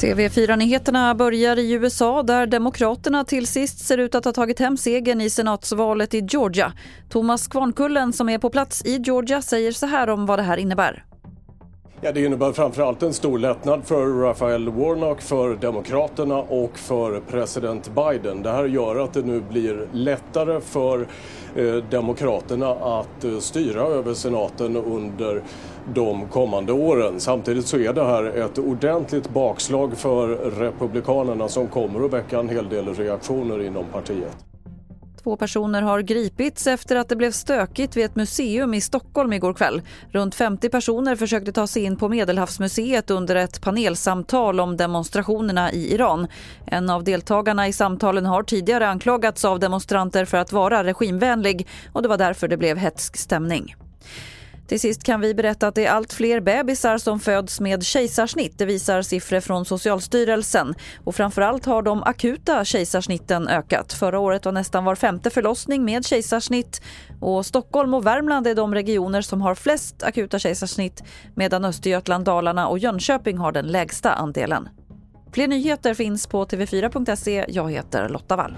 TV4-nyheterna börjar i USA där Demokraterna till sist ser ut att ha tagit hem segern i senatsvalet i Georgia. Thomas Kvarnkullen som är på plats i Georgia säger så här om vad det här innebär. Ja, det innebär framförallt en stor lättnad för Raphael Warnock, för Demokraterna och för president Biden. Det här gör att det nu blir lättare för eh, Demokraterna att eh, styra över senaten under de kommande åren. Samtidigt så är det här ett ordentligt bakslag för Republikanerna som kommer att väcka en hel del reaktioner inom partiet. Två personer har gripits efter att det blev stökigt vid ett museum i Stockholm igår kväll. Runt 50 personer försökte ta sig in på Medelhavsmuseet under ett panelsamtal om demonstrationerna i Iran. En av deltagarna i samtalen har tidigare anklagats av demonstranter för att vara regimvänlig och det var därför det blev hetsk stämning. Till sist kan vi berätta att det är allt fler bebisar som föds med kejsarsnitt. Det visar siffror från Socialstyrelsen. Och framförallt har de akuta kejsarsnitten ökat. Förra året var nästan var femte förlossning med kejsarsnitt. Och Stockholm och Värmland är de regioner som har flest akuta kejsarsnitt medan Östergötland, Dalarna och Jönköping har den lägsta andelen. Fler nyheter finns på tv4.se. Jag heter Lotta Wall.